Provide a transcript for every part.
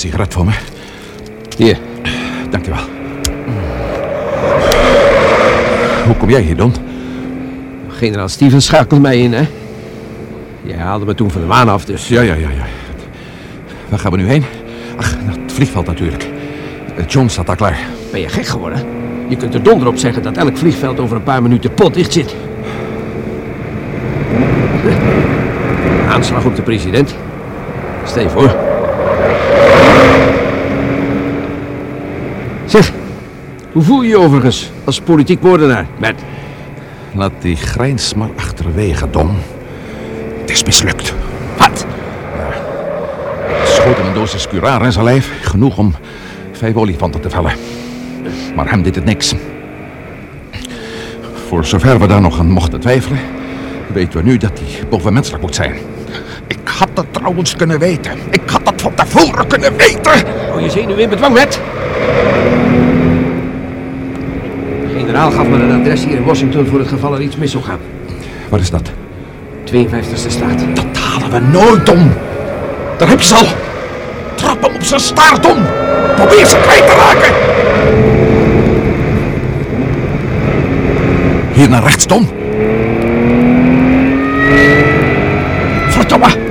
sigaret voor me? Hier. Dankjewel. Hoe kom jij hier, Don? Generaal Stevens schakelt mij in, hè? Jij haalde me toen van de maan af, dus... Ja, ja, ja, ja. Waar gaan we nu heen? Ach, naar het vliegveld natuurlijk. Eh, John staat daar klaar. Ben je gek geworden? Je kunt er donder op zeggen dat elk vliegveld over een paar minuten potdicht zit. Aanslag op de president. Stel je voor. Zeg, hoe voel je je overigens als politiek moordenaar, Matt? Laat die grijns maar achterwege, Don. Het is mislukt. Wat? Schoten een dosis curaar in zijn lijf. Genoeg om vijf olifanten te vellen. Maar hem deed het niks. Voor zover we daar nog aan mochten twijfelen... weten we nu dat hij bovenmenselijk moet zijn. Ik had dat trouwens kunnen weten. Ik had dat van tevoren kunnen weten. Hou je zenuw in bedwang, Matt. De generaal gaf me een adres hier in Washington voor het geval er iets mis zou gaan. Wat is dat? 52e straat. Dat halen we nooit, Don. Daar heb je ze al. Trap hem op zijn staart, Don. Probeer ze kwijt te raken. Hier naar rechts, Don. Verdomme!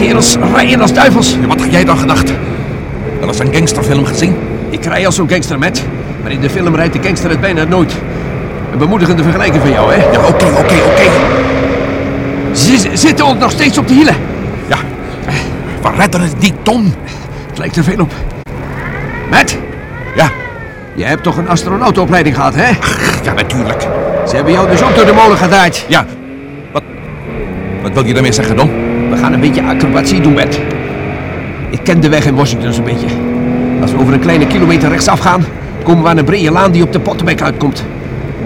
Kerels rijden als duivels. Ja, wat had jij dan gedacht? Wel eens een gangsterfilm gezien? Ik rij als zo'n gangster met, maar in de film rijdt de gangster het bijna nooit. Een bemoedigende vergelijking van jou, hè? Ja, oké, oké, oké. Ze zitten ons nog steeds op de hielen. Ja, we redden het niet, Don. Het lijkt er veel op. Matt, Ja, je hebt toch een astronautenopleiding gehad, hè? ja, natuurlijk. Ze hebben jou dus ook door de molen gedraaid. Ja, wat, wat wil je daarmee zeggen, Don? We gaan een beetje acrobatie doen, Matt. Ik ken de weg in Washington zo'n beetje. Als we over een kleine kilometer rechtsaf gaan, komen we aan een brede laan die op de Potomac uitkomt.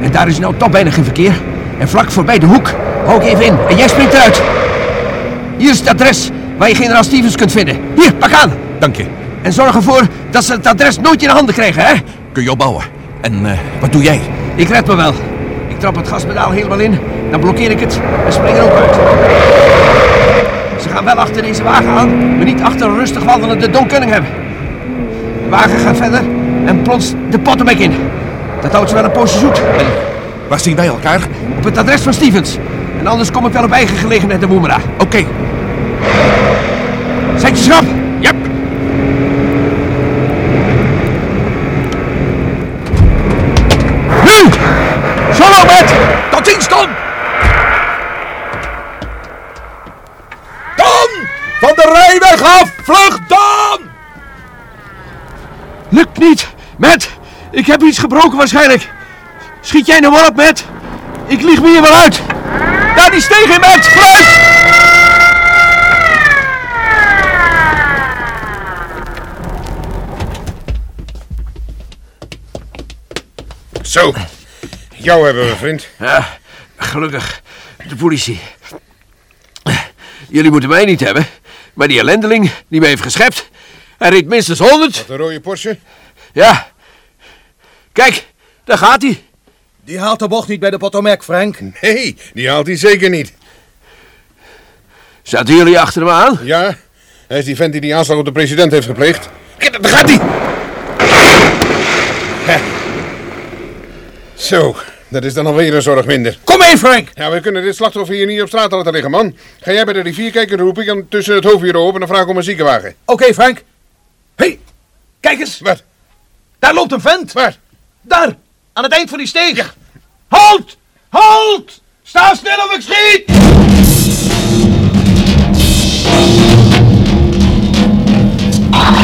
En daar is nou toch bijna geen verkeer. En vlak voorbij de hoek, hou ik even in en jij springt eruit. Hier is het adres waar je generaal Stevens kunt vinden. Hier, pak aan. Dank je. En zorg ervoor dat ze het adres nooit in de handen krijgen, hè? Kun je opbouwen. En eh, wat doe jij? Ik red me wel. Ik trap het gaspedaal helemaal in, dan blokkeer ik het en spring er ook uit. Gaan wel achter deze wagen aan, maar niet achter een rustig wandelende Don Cunningham. De wagen gaat verder en plonst de Potomac in. Dat houdt ze wel een poosje zoet. En waar zien wij elkaar? Op het adres van Stevens. En anders kom ik wel op eigen gelegenheid naar Woemera. Oké. Zet je schrap! Yep. Nu! Solo met! Tot ziens, Don! Don! Van de rijweg af! Vlug, Don! Lukt niet! Matt, ik heb iets gebroken waarschijnlijk. Schiet jij nou maar op, Matt? Ik lieg me hier wel uit. Daar die steeg in, Matt! Vooruit! Zo, jou hebben we, vriend. Ja, gelukkig. De politie. Jullie moeten mij niet hebben. Maar die ellendeling die mij heeft geschept... Hij reed minstens 100. De rode Porsche. Ja. Kijk, daar gaat hij. Die haalt de bocht niet bij de Potomac, Frank. Nee, die haalt hij zeker niet. Zaten jullie achter hem aan? Ja, hij is die vent die die aanslag op de president heeft gepleegd. Kijk, daar gaat hij! Hè. Zo, dat is dan alweer een zorg minder. Kom mee, Frank! Ja, we kunnen dit slachtoffer hier niet op straat laten liggen, man. Ga jij bij de rivier kijken, dan roep ik hem tussen het hoofdbureau op en dan vraag ik om een ziekenwagen. Oké, Frank. Hé, hey, kijk eens. Wat? Daar loopt een vent. Waar? Daar, aan het eind van die steeg. Halt! Halt! Sta stil of ik schiet! Ah.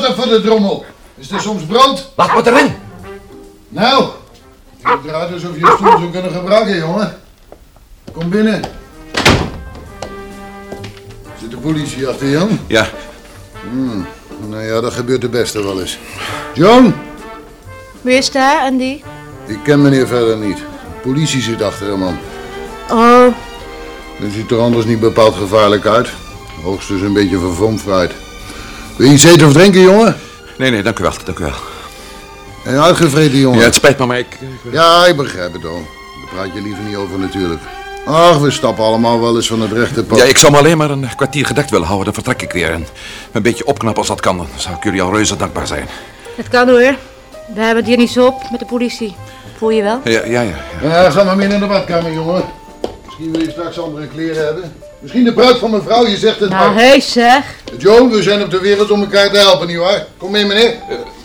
Wat er voor de drommel. Is er soms brood? Laat me erin. Nou, je eruit alsof je stoel zou kunnen gebruiken, jongen. Kom binnen. Zit de politie achter je aan? Ja, Nou ja, dat gebeurt de beste wel eens. John, Wie is daar, Andy? ik ken meneer verder niet. De politie zit achter hem man. Oh, Dat ziet er anders niet bepaald gevaarlijk uit. Hoogstens een beetje vervomd fruit. Wil je iets eten of drinken, jongen? nee, nee, dank u wel, dank u wel. En uitgevreten, jongen. Ja, het spijt me, maar ik... Ja, ik begrijp het al. Daar praat je liever niet over natuurlijk. Ach, we stappen allemaal wel eens van het rechte pad. Ja, ik zou me alleen maar een kwartier gedekt willen houden, dan vertrek ik weer. En een beetje opknappen als dat kan, dan zou ik jullie al reuze dankbaar zijn. het kan hoor. We hebben het hier niet zo op met de politie. Voel je wel? Ja, ja, ja. Ja, ga maar mee naar de badkamer, jongen. Misschien wil je straks andere kleren hebben. Misschien de bruid van mevrouw, je zegt het Nou, maar. heus zeg. John, we zijn op de wereld om elkaar te helpen, nietwaar? Kom mee, meneer.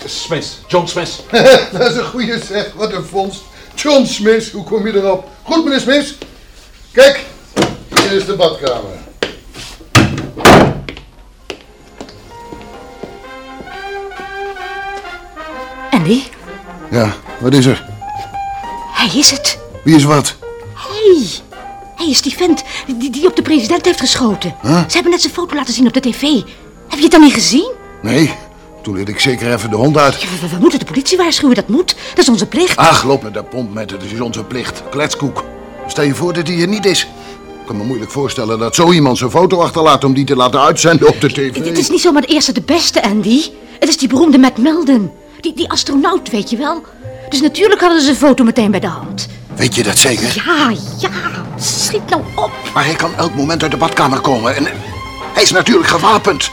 Smith, John Smith. dat is een goede zeg, wat een vondst. John Smith, hoe kom je erop? Goed, meneer Smith. Kijk, hier is de badkamer. Andy, Ja, wat is er? hij is het. Wie is wat? Hey, hij is die vent die, die op de president heeft geschoten. Huh? Ze hebben net zijn foto laten zien op de tv. Heb je het dan niet gezien? Nee, toen liet ik zeker even de hond uit. Ja, we, we moeten de politie waarschuwen, dat moet. Dat is onze plicht. Ach, loop met dat pomp met het, dat is onze plicht. Kletskoek. Stel je voor dat hij hier niet is. Ik kan me moeilijk voorstellen dat zo iemand zijn foto achterlaat om die te laten uitzenden op de tv. Het is niet zomaar de eerste de beste, Andy. Het is die beroemde Matt Melden. Die, die astronaut, weet je wel. Dus natuurlijk hadden ze een foto meteen bij de hand. Weet je dat zeker? Ja, ja. Schiet nou op. Maar hij kan elk moment uit de badkamer komen en hij is natuurlijk gewapend.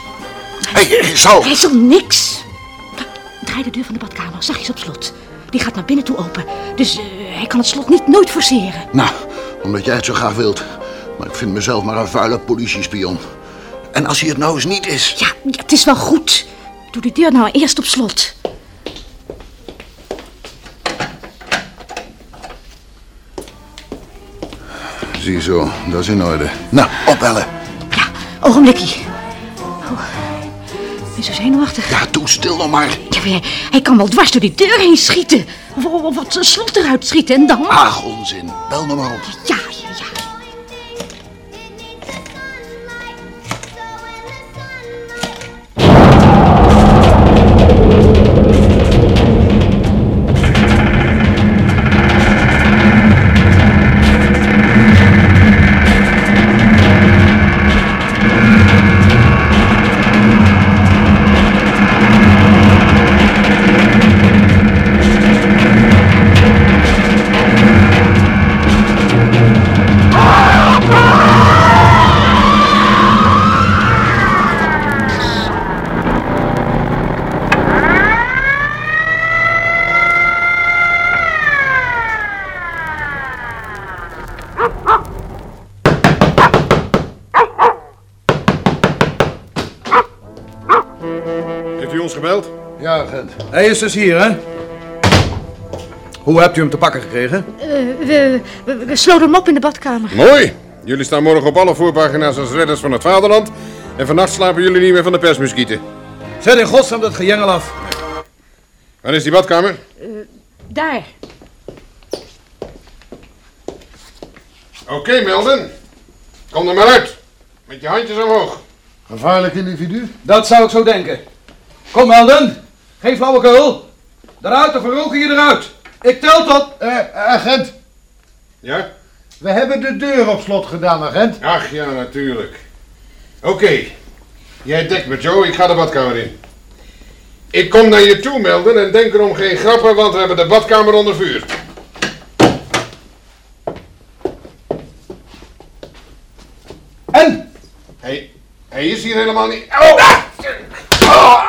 Hij, hij zal... Hij zal niks. Draai de deur van de badkamer zachtjes op slot. Die gaat naar binnen toe open. Dus eh, hij kan het slot niet nooit forceren. Nou, omdat jij het zo graag wilt. Maar ik vind mezelf maar een vuile politiespion. En als hij het nou eens niet is... Ja, ja, het is wel goed. Doe die deur nou eerst op slot. Ziezo, dat is in orde. Nou, opbellen. Ja, ogenblikkie. Oh, ik ben zo zenuwachtig. Ja, doe stil nog maar. Ja, hij, kan wel dwars door die deur heen schieten. Of, of, of wat slot eruit schieten en dan... Ach, onzin. Bel nog maar op. Ja, Hij is dus hier, hè? Hoe hebt u hem te pakken gekregen? Eh, we, we, we sloten hem op in de badkamer. Mooi. Jullie staan morgen op alle voorpagina's als redders van het vaderland. En vannacht slapen jullie niet meer van de persmuskieten. Zet in godsnaam dat gejengel af. Waar is die badkamer? Daar. Oké, Melden. Kom er maar uit. Met je handjes omhoog. Gevaarlijk individu? Dat zou ik zo denken. Kom, Melden. Geen flauwekul. Eruit of we roken je eruit. Ik tel tot. Eh, agent. Ja? We hebben de deur op slot gedaan, agent. Ach ja, natuurlijk. Oké. Jij dekt me, Joe. Ik ga de badkamer in. Ik kom naar je toe, Melden. En denk erom geen grappen, want we hebben de badkamer onder vuur. En? Hij, hij is hier helemaal niet... Oh!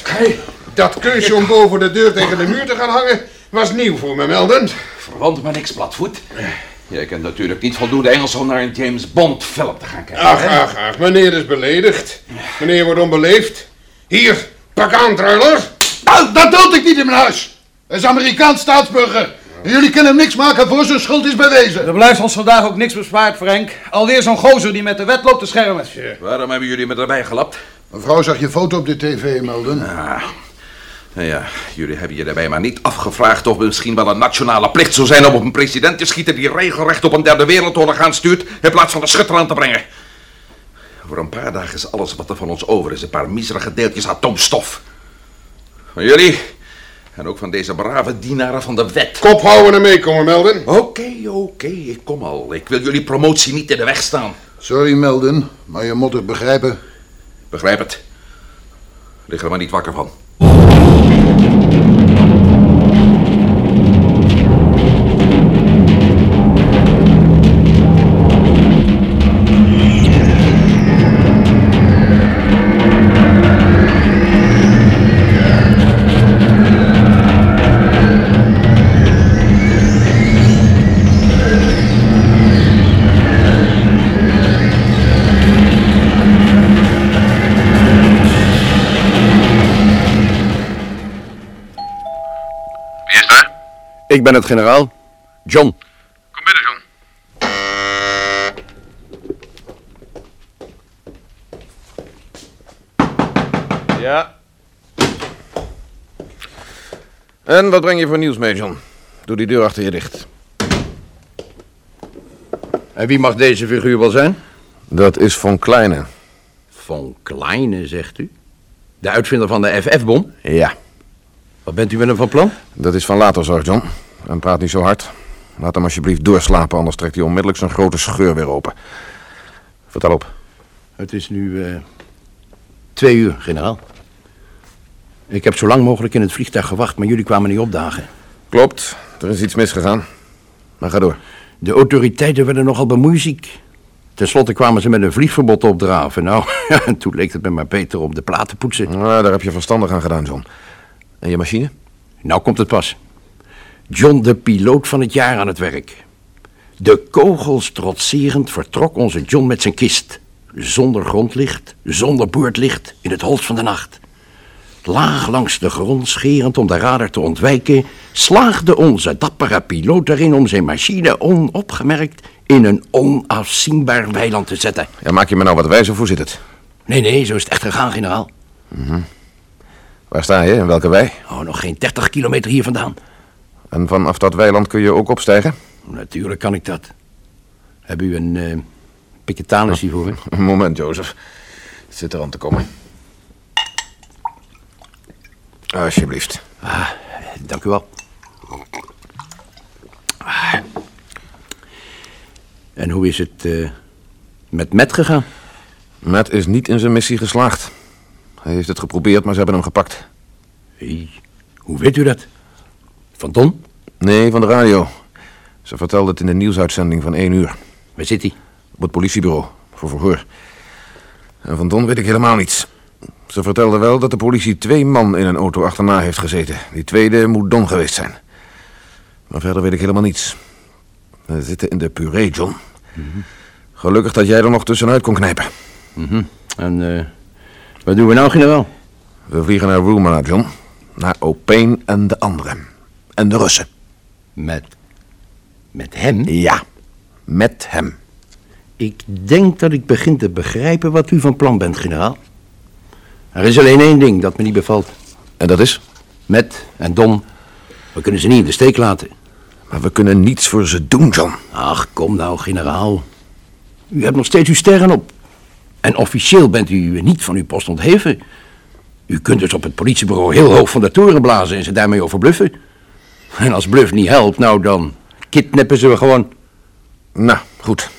Oké. Dat keusje om boven de deur tegen de muur te gaan hangen was nieuw voor me, Melden. Verwant me niks, platvoet. Jij kent natuurlijk niet voldoende Engels om naar een James Bond film te gaan kijken. Ach, ach, ach. Meneer is beledigd. Meneer wordt onbeleefd. Hier, pak aan, truiler. Nou, dat dood ik niet in mijn huis. Hij is Amerikaans staatsburger. En jullie kunnen hem niks maken voor zijn schuld is bewezen. Er blijft ons vandaag ook niks bespaard, Frank. Alweer zo'n gozer die met de wet loopt te schermen. Waarom hebben jullie me erbij gelapt? Mevrouw zag je foto op de tv melden. Nou ja, jullie hebben je daarbij maar niet afgevraagd of het misschien wel een nationale plicht zou zijn om op een president te schieten die regelrecht op een derde wereldoorlog aanstuurt in plaats van de schutter aan te brengen. Voor een paar dagen is alles wat er van ons over is een paar miserige deeltjes atoomstof. Van jullie en ook van deze brave dienaren van de wet. Kop houden en meekomen, Melden. Oké, oké, ik kom al. Ik wil jullie promotie niet in de weg staan. Sorry melden, maar je moet het begrijpen. Begrijp het. Lig er maar niet wakker van. Ik ben het generaal. John. Kom binnen, John. Ja. En wat breng je voor nieuws mee, John? Doe die deur achter je dicht. En wie mag deze figuur wel zijn? Dat is Von Kleine. Van Kleine, zegt u? De uitvinder van de FF-bom? Ja. Wat bent u met hem van plan? Dat is van later zorg, John. En praat niet zo hard. Laat hem alsjeblieft doorslapen, anders trekt hij onmiddellijk zijn grote scheur weer open. Vertel op. Het is nu eh, twee uur, generaal. Ik heb zo lang mogelijk in het vliegtuig gewacht, maar jullie kwamen niet opdagen. Klopt, er is iets misgegaan. Maar ga door. De autoriteiten werden nogal bemoeiziek. Ten slotte kwamen ze met een vliegverbod opdraven. Nou, en toen leek het me maar beter om de plaat te poetsen. Nou, daar heb je verstandig aan gedaan, John. En je machine? Nou komt het pas. John de piloot van het jaar aan het werk. De kogels trotserend vertrok onze John met zijn kist. Zonder grondlicht, zonder boordlicht, in het holst van de nacht. Laag langs de grond scherend om de radar te ontwijken... slaagde onze dappere piloot erin om zijn machine onopgemerkt... in een onafzienbaar weiland te zetten. Ja, maak je me nou wat wijzer, hoe zit het? Nee, nee, zo is het echt gegaan, generaal. Waar sta je? In welke wei? Oh, nog geen 30 kilometer hier vandaan. En vanaf dat weiland kun je ook opstijgen? Natuurlijk kan ik dat. Heb u een uh, piketanis hiervoor? hè? Een moment, Jozef. Het zit er aan te komen. Alsjeblieft. Ah, dank u wel. Ah. En hoe is het eh, met Met gegaan? Matt is niet in zijn missie geslaagd. Hij heeft het geprobeerd, maar ze hebben hem gepakt. Hey, hoe weet u dat? Van Don? Nee, van de radio. Ze vertelde het in de nieuwsuitzending van één uur. Waar zit hij? Op het politiebureau, voor verhoor. En van Don weet ik helemaal niets. Ze vertelde wel dat de politie twee man in een auto achterna heeft gezeten. Die tweede moet Don geweest zijn. Maar verder weet ik helemaal niets. We zitten in de puree, John. Gelukkig dat jij er nog tussenuit kon knijpen. En eh, wat doen we nou, generaal? We vliegen naar Rumana, John. Naar Opeen en de anderen. En de Russen. Met... Met hem? Ja, met hem. Ik denk dat ik begin te begrijpen wat u van plan bent, generaal. Er is alleen één ding dat me niet bevalt. En dat is? Met en Don, we kunnen ze niet in de steek laten. Maar we kunnen niets voor ze doen, John. Ach, kom nou, generaal. U hebt nog steeds uw sterren op. En officieel bent u niet van uw post ontheven. U kunt dus op het politiebureau heel hoog van de toren blazen en ze daarmee overbluffen. En als bluff niet helpt, nou dan kidnappen ze we gewoon. Nou, goed.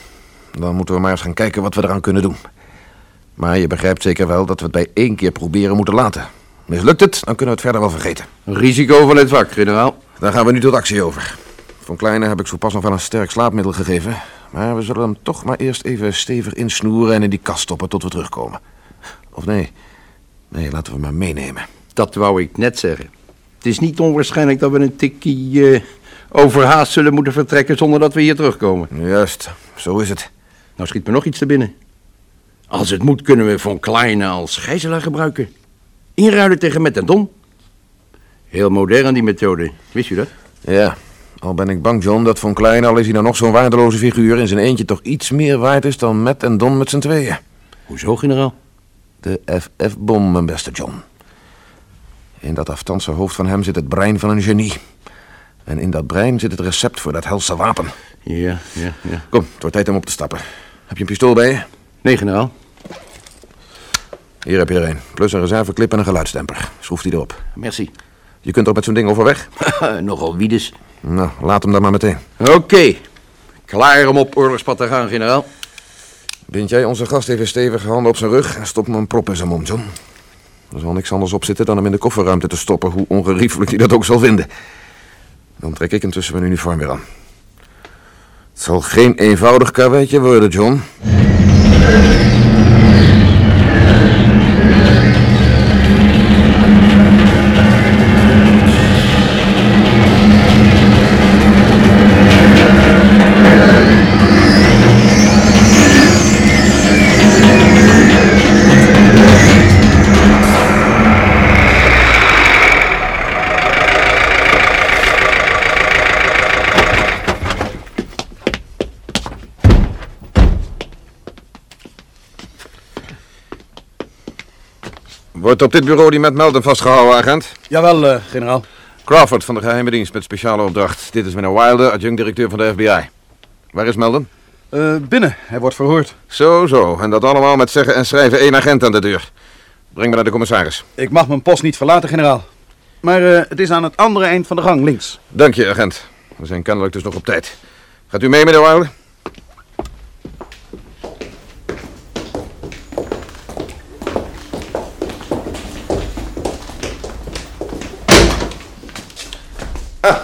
Dan moeten we maar eens gaan kijken wat we eraan kunnen doen. Maar je begrijpt zeker wel dat we het bij één keer proberen moeten laten. Mislukt het, dan kunnen we het verder wel vergeten. Risico van het vak, generaal. Daar gaan we nu tot actie over. Van Kleine heb ik zo pas nog wel een sterk slaapmiddel gegeven. Maar we zullen hem toch maar eerst even stevig insnoeren en in die kast stoppen tot we terugkomen. Of nee, nee, laten we hem maar meenemen. Dat wou ik net zeggen. Het is niet onwaarschijnlijk dat we een tikkie eh, overhaast zullen moeten vertrekken zonder dat we hier terugkomen. Juist, zo is het. Nou schiet me nog iets te binnen. Als het moet kunnen we Von Kleine als gijzelaar gebruiken. Inruilen tegen Met en Don. Heel modern die methode, wist u dat? Ja, Al ben ik bang, John, dat Von Klein, al is hij nou nog zo'n waardeloze figuur... in zijn eentje toch iets meer waard is dan Matt en Don met z'n tweeën. Hoezo, generaal? De FF-bom, mijn beste John. In dat afstandse hoofd van hem zit het brein van een genie. En in dat brein zit het recept voor dat helse wapen. Ja, ja, ja. Kom, het wordt tijd om op te stappen. Heb je een pistool bij je? Nee, generaal. Hier heb je er een. Plus een reserveklip en een geluidsdemper. Schroef die erop. Merci. Je kunt ook met zo'n ding overweg. Nogal wie dus. Nou, laat hem dan maar meteen. Oké. Klaar om op oorlogspad te gaan, generaal. Bind jij onze gast even stevig handen op zijn rug en stop hem een prop in zijn mond, John. Er zal niks anders op zitten dan hem in de kofferruimte te stoppen, hoe ongeriefelijk hij dat ook zal vinden. Dan trek ik intussen mijn uniform weer aan. Het zal geen eenvoudig karweitje worden, John. Wordt op dit bureau die met Melden vastgehouden, agent? Jawel, eh, generaal. Crawford van de geheime dienst met speciale opdracht. Dit is meneer Wilder, adjunct-directeur van de FBI. Waar is Melden? Eh, binnen, hij wordt verhoord. Zo, zo. En dat allemaal met zeggen en schrijven één agent aan de deur. Breng me naar de commissaris. Ik mag mijn post niet verlaten, generaal. Maar eh, het is aan het andere eind van de gang, links. Dank je, agent. We zijn kennelijk dus nog op tijd. Gaat u mee, meneer Wilder?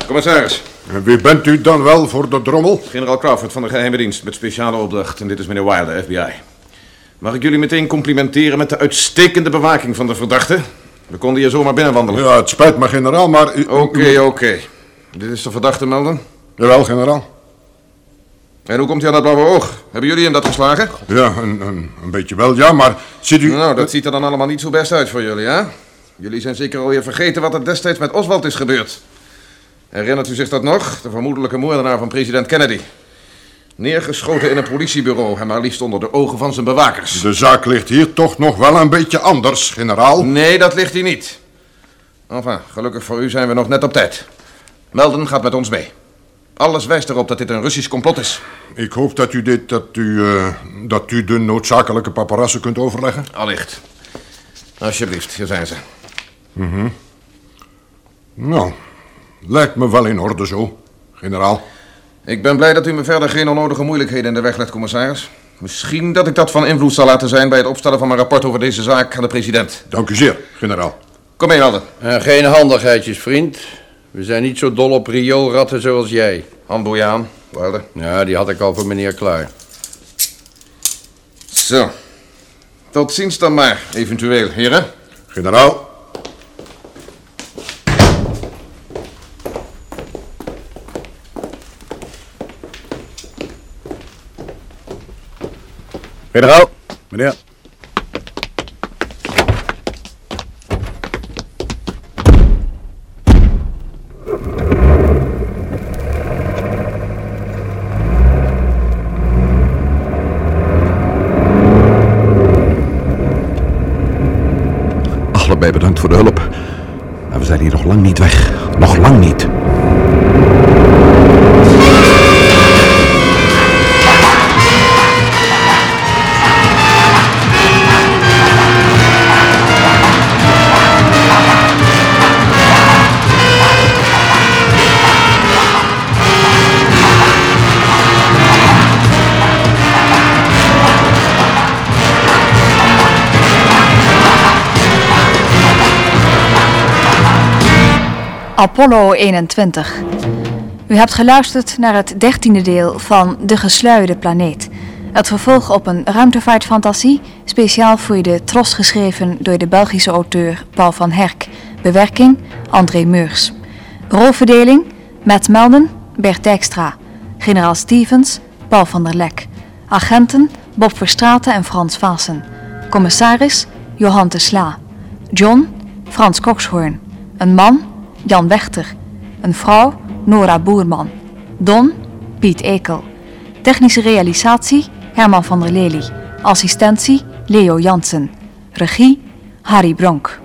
Commissaris. En wie bent u dan wel voor de drommel? Generaal Crawford van de geheime dienst met speciale opdracht. En dit is meneer Wilder, FBI. Mag ik jullie meteen complimenteren met de uitstekende bewaking van de verdachte? We konden hier zomaar binnenwandelen. Ja, het spijt me, generaal, maar... Oké, oké. Dit is de verdachte melden. Jawel, generaal. En hoe komt hij aan dat blauwe oog? Hebben jullie hem dat geslagen? Ja, een, een, een beetje wel, ja, maar ziet u... Nou, dat ziet er dan allemaal niet zo best uit voor jullie, hè? Jullie zijn zeker alweer vergeten wat er destijds met Oswald is gebeurd. Herinnert u zich dat nog? De vermoedelijke moordenaar van president Kennedy. Neergeschoten in een politiebureau en maar liefst onder de ogen van zijn bewakers. De zaak ligt hier toch nog wel een beetje anders, generaal. Nee, dat ligt hier niet. Enfin, gelukkig voor u zijn we nog net op tijd. Melden gaat met ons mee. Alles wijst erop dat dit een Russisch complot is. Ik hoop dat u dit, dat u, eh, dat u de noodzakelijke paparazzen kunt overleggen. Allicht. Alsjeblieft, hier zijn ze. Nou, lijkt me wel in orde zo, generaal. Ik ben blij dat u me verder geen onnodige moeilijkheden in de weg legt, commissaris. Misschien dat ik dat van invloed zal laten zijn bij het opstellen van mijn rapport over deze zaak aan de president. Dank u zeer, generaal. Kom mee, Melden. En geen handigheidjes, vriend. We zijn niet zo dol op rioolratten zoals jij. Handboeien aan, Wilder. Ja, die had ik al voor meneer klaar. Zo. Tot ziens dan maar, eventueel, heren. Generaal, Generaal. Meneer. Allebei bedankt voor de hulp. Maar we zijn hier nog lang niet weg. Nog lang niet. Apollo 21. U hebt geluisterd naar het dertiende deel van De Gesluierde Planeet. Het vervolg op een ruimtevaartfantasie, speciaal voor de Tros geschreven door de Belgische auteur Paul van Herk. Bewerking André Meurs. Rolverdeling Matt Melden, Bert Dijkstra. Generaal Stevens, Paul van der Lek. Agenten Bob Verstraeten en Frans Vaassen. Commissaris Johan de Sla. John Frans Kokshoorn. Een man Jan Wechter. Een vrouw Nora Boerman. Don, Piet Ekel. Technische realisatie, Herman van der Lely. Assistentie, Leo Jansen. Regie, Harry Bronk.